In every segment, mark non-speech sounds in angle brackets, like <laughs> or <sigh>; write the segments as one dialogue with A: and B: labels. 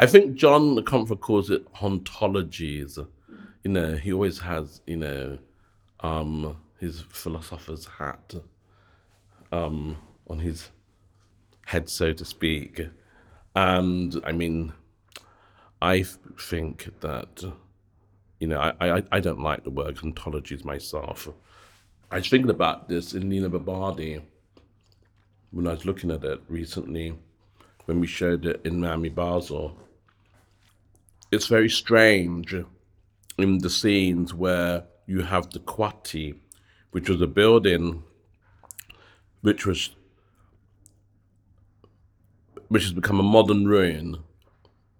A: I think John Comfort calls it hauntologies. You know, he always has, you know, um, his philosopher's hat um, on his head, so to speak. And I mean, I think that, you know, I, I, I don't like the word hauntologies myself. I was thinking about this in Nina Bo Bardi when I was looking at it recently when we showed it in Miami Basel. It's very strange in the scenes where you have the Coaty, which was a building which was which has become a modern ruin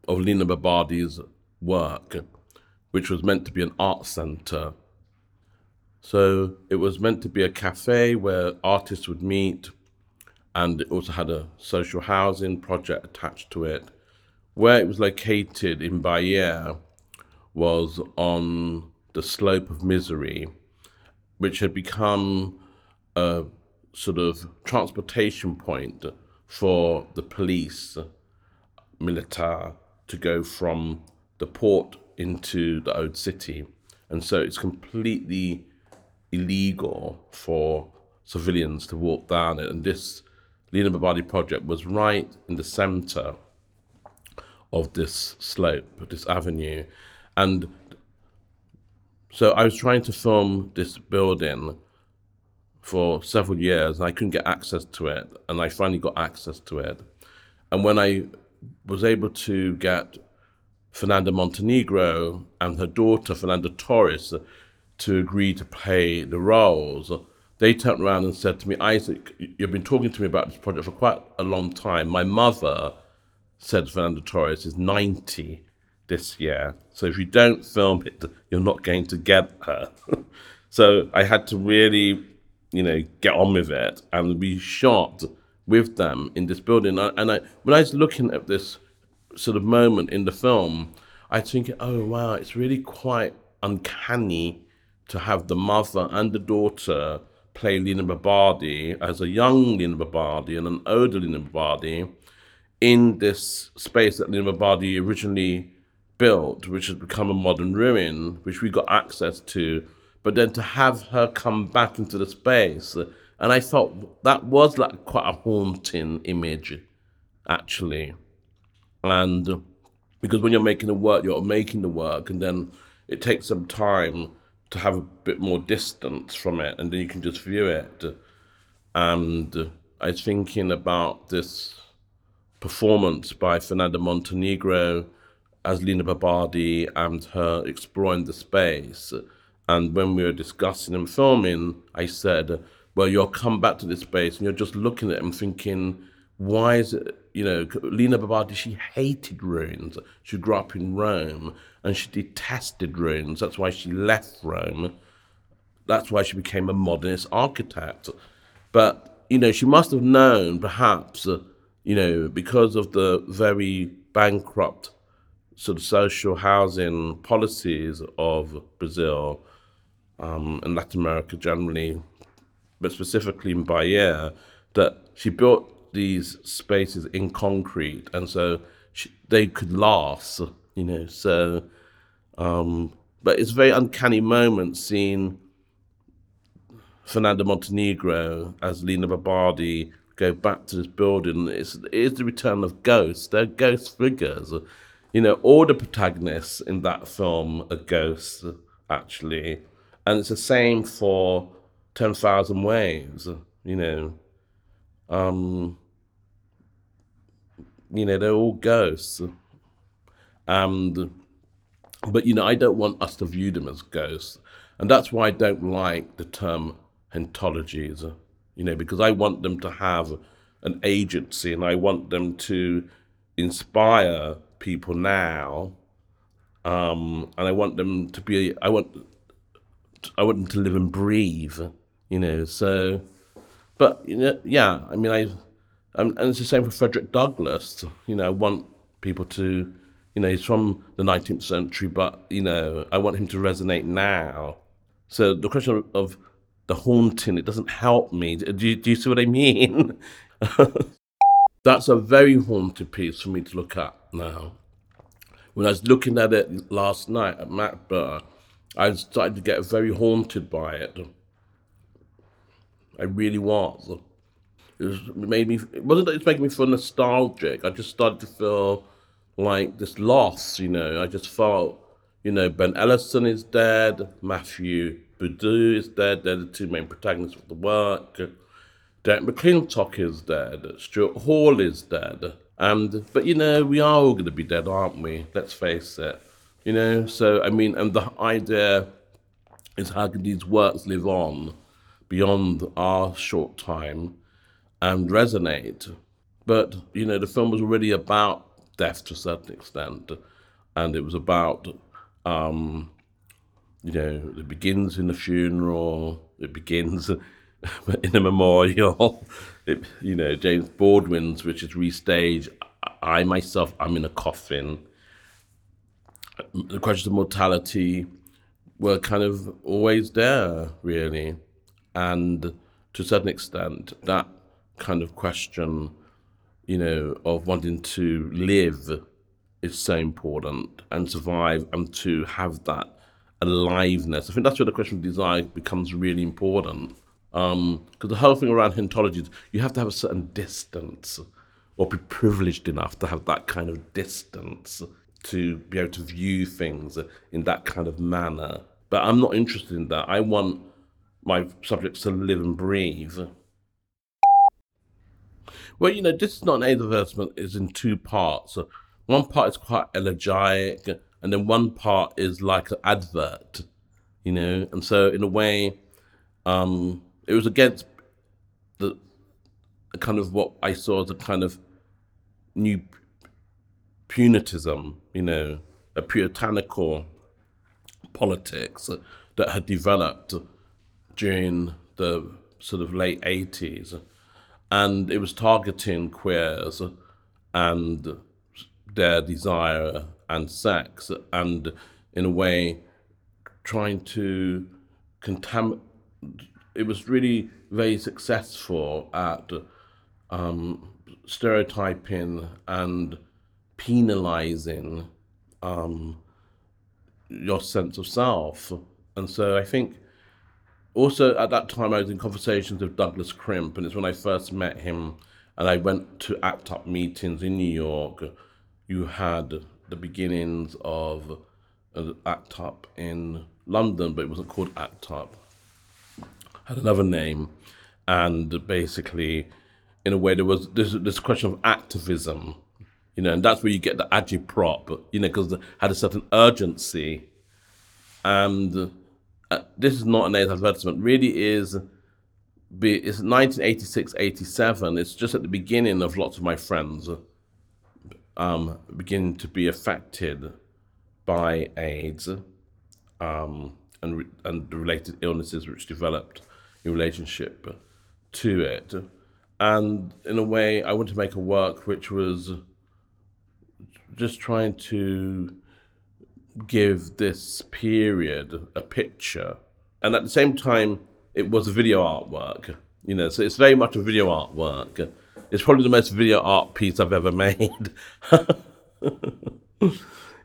A: of Lina Bo Bardi's work, which was meant to be an art center. So it was meant to be a cafe where artists would meet, and it also had a social housing project attached to it. Where it was located in Bahia was on the slope of misery, which had become a sort of transportation point for the police, militar, to go from the port into the old city. And so it's completely illegal for civilians to walk down it. And this Lina Bo Bardi project was right in the center of this slope, this avenue. And so I was trying to film this building for several years and I couldn't get access to it. And I finally got access to it. And when I was able to get Fernanda Montenegro and her daughter, Fernanda Torres, to agree to play the roles, they turned around and said to me, Isaac, you've been talking to me about this project for quite a long time. My mother, said Fernanda Torres, is 90 this year. So if you don't film it, you're not going to get her. <laughs> so I had to really you know, get on with it and be shot with them in this building. And I, when I was looking at this sort of moment in the film, I think, oh wow, it's really quite uncanny to have the mother and the daughter play Lina Bo Bardi as a young Lina Bo Bardi and an older Lina Bo Bardi in this space that Lina Bo Bardi originally built, which has become a modern ruin, which we got access to but then to have her come back into the space, and I thought that was like quite a haunting image, actually. And because when you're making the work, you're making the work, and then it takes some time to have a bit more distance from it, and then you can just view it. And I was thinking about this performance by Fernanda Montenegro as Lina Bo Bardi and her exploring the space and when we were discussing and filming, I said, well, you'll come back to this space and you're just looking at him thinking, why is it, you know, Lina Bo Bardi, she hated ruins. She grew up in Rome and she detested ruins. That's why she left Rome. That's why she became a modernist architect. But, you know, she must have known perhaps, you know, because of the very bankrupt sort of social housing policies of Brazil, um, in Latin America generally, but specifically in Bahia, that she built these spaces in concrete, and so she, they could last, you know. So, um, but it's a very uncanny moment seeing Fernanda Montenegro as Lina Bo Bardi go back to this building. It's, it is the return of ghosts. They're ghost figures. You know, all the protagonists in that film are ghosts, actually and it's the same for 10,000 Waves, you know. Um, you know, they're all ghosts. And, but, you know, I don't want us to view them as ghosts. And that's why I don't like the term hauntologies, you know, because I want them to have an agency and I want them to inspire people now. Um, and I want them to be, I want I want them to live and breathe, you know. So, but you know, yeah, I mean, I, and it's the same for Frederick Douglass. You know, I want people to, you know, he's from the 19th century, but you know, I want him to resonate now. So the question of, of the haunting, it doesn't help me. Do you, do you see what I mean? <laughs> That's a very haunted piece for me to look at now. when I was looking at it last night at Macbeth, I started to get very haunted by it. I really was. It, was, it made me. It wasn't that it's making me feel nostalgic. I just started to feel like this loss. You know, I just felt, you know, Ben Ellison is dead, Matthew Baidoo is dead. They're the two main protagonists of the work. Derek McClintock is dead. Stuart Hall is dead. And but you know, we are all going to be dead, aren't we? Let's face it. You know, so I mean, and the idea is how can these works live on beyond our short time and resonate? But you know, the film was already about death to a certain extent, and it was about, um, you know, it begins in a funeral. It begins <laughs> in a memorial. It, you know, James Baldwin's, which is restaged. I myself, I'm in a coffin. The questions of mortality were kind of always there, really. And to a certain extent, that kind of question, you know, of wanting to live is so important and survive and to have that aliveness. I think that's where the question of desire becomes really important because um, the whole thing around hauntology is you have to have a certain distance or be privileged enough to have that kind of distance to be able to view things in that kind of manner. But I'm not interested in that. I want my subjects to live and breathe. Well, you know, this is not an advertisement, it's in two parts. One part is quite elegiac, and then one part is like an advert, you know. And so, in a way, um, it was against the kind of what I saw as a kind of new punitism, you know, a puritanical politics that had developed during the sort of late 80s. And it was targeting queers and their desire and sex, and in a way, trying to contaminate it was really very successful at um, stereotyping and penalizing um, your sense of self. And so I think also at that time I was in conversations with Douglas Crimp, and it's when I first met him and I went to ACT UP meetings in New York. You had the beginnings of uh, ACT UP in London, but it wasn't called ACT UP had another name, and basically, in a way, there was this this question of activism, you know, and that's where you get the agitprop, you know, because it had a certain urgency, and uh, this is not an advertisement. Really, is be it's 1986, 87. It's just at the beginning of lots of my friends um, beginning to be affected by AIDS um, and and the related illnesses which developed in relationship to it. And in a way, I wanted to make a work which was just trying to give this period a picture. And at the same time, it was a video artwork, you know, so it's very much a video artwork. It's probably the most video art piece I've ever made. <laughs>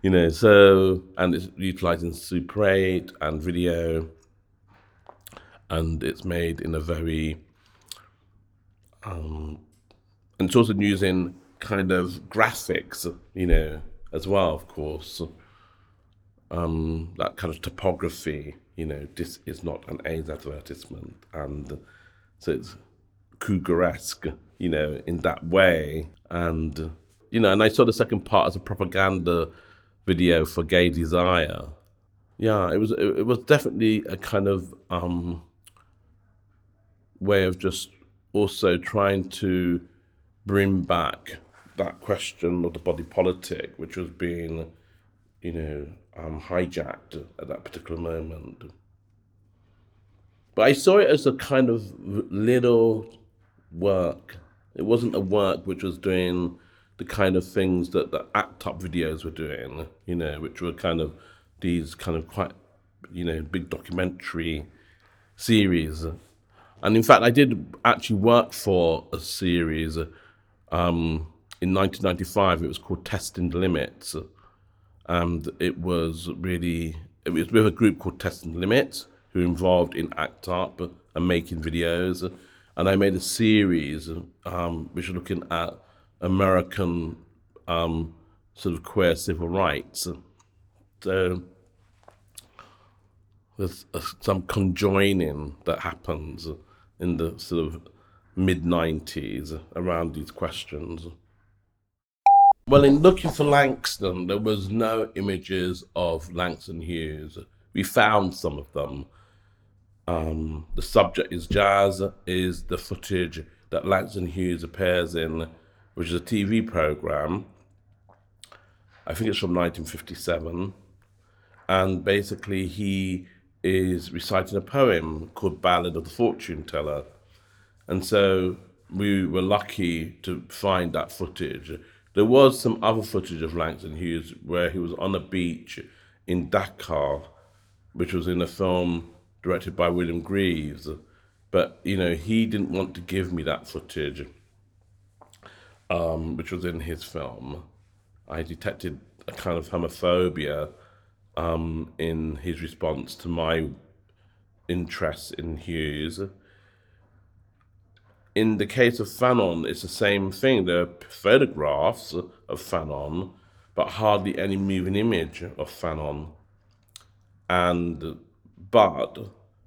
A: you know, so, and it's utilizing Super 8 and video and it's made in a very um, and it's also using kind of graphics, you know, as well, of course. Um, that kind of topography, you know, this is not an AIDS advertisement, and so it's Krugeresque, you know, in that way, and you know, and I saw the second part as a propaganda video for Gay Desire. Yeah, it was it, it was definitely a kind of um, way of just also trying to bring back that question of the body politic, which was being, you know, um, hijacked at that particular moment. But I saw it as a kind of little work. It wasn't a work which was doing the kind of things that the ACT UP videos were doing, you know, which were kind of these kind of quite, you know, big documentary series and in fact, I did actually work for a series um, in 1995. It was called Testing the Limits. and it was really it was with a group called Test and Limits who were involved in ACT UP and making videos, and I made a series um, which was looking at American um, sort of queer civil rights. So there's uh, some conjoining that happens in the sort of mid 90s around these questions. Well, in looking for Langston, there was no images of Langston Hughes. We found some of them. Um, the subject is jazz, is the footage that Langston Hughes appears in, which is a TV program. I think it's from 1957. And basically, he is reciting a poem called Ballad of the Fortune Teller. And so we were lucky to find that footage there was some other footage of Langston Hughes where he was on a beach in Dakar, which was in a film directed by William Greaves. But, you know, he didn't want to give me that footage, um, which was in his film. I detected a kind of homophobia um, in his response to my interest in Hughes in the case of Fanon, it's the same thing. There are photographs of Fanon, but hardly any moving image of Fanon. And but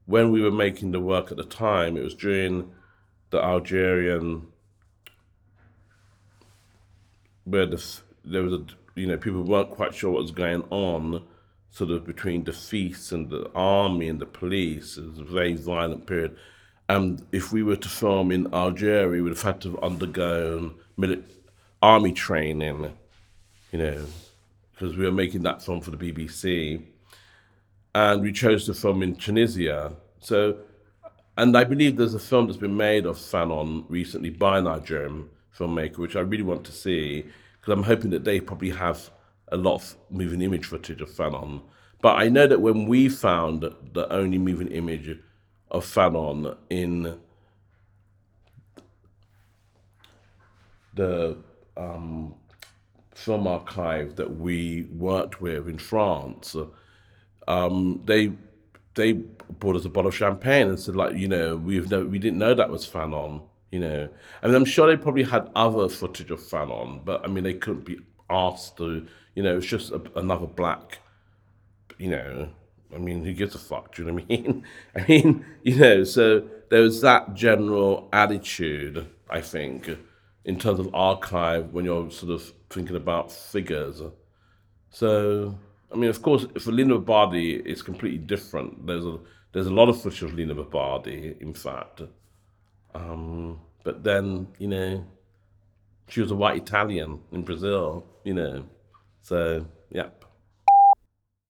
A: when we were making the work at the time, it was during the Algerian where the, there was a you know people weren't quite sure what was going on, sort of between the FIS and the army and the police. It was a very violent period and if we were to film in Algeria, we would have had to have undergone mili- army training, you know, because we were making that film for the BBC. And we chose to film in Tunisia. So, and I believe there's a film that's been made of Fanon recently by a Nigerian filmmaker, which I really want to see, because I'm hoping that they probably have a lot of moving image footage of Fanon. But I know that when we found the only moving image of Fanon in the um, film archive that we worked with in France. Um, they they brought us a bottle of champagne and said like you know we've no, we didn't know that was Fanon you know and I'm sure they probably had other footage of Fanon but I mean they couldn't be asked to you know it's just a, another black you know I mean, who gives a fuck? Do you know what I mean? <laughs> I mean, you know, so there was that general attitude, I think, in terms of archive when you're sort of thinking about figures. So, I mean, of course, for Lina Bardi, it's completely different. There's a there's a lot of footage of Lina Bardi, in fact. Um, but then, you know, she was a white Italian in Brazil, you know. So, yep.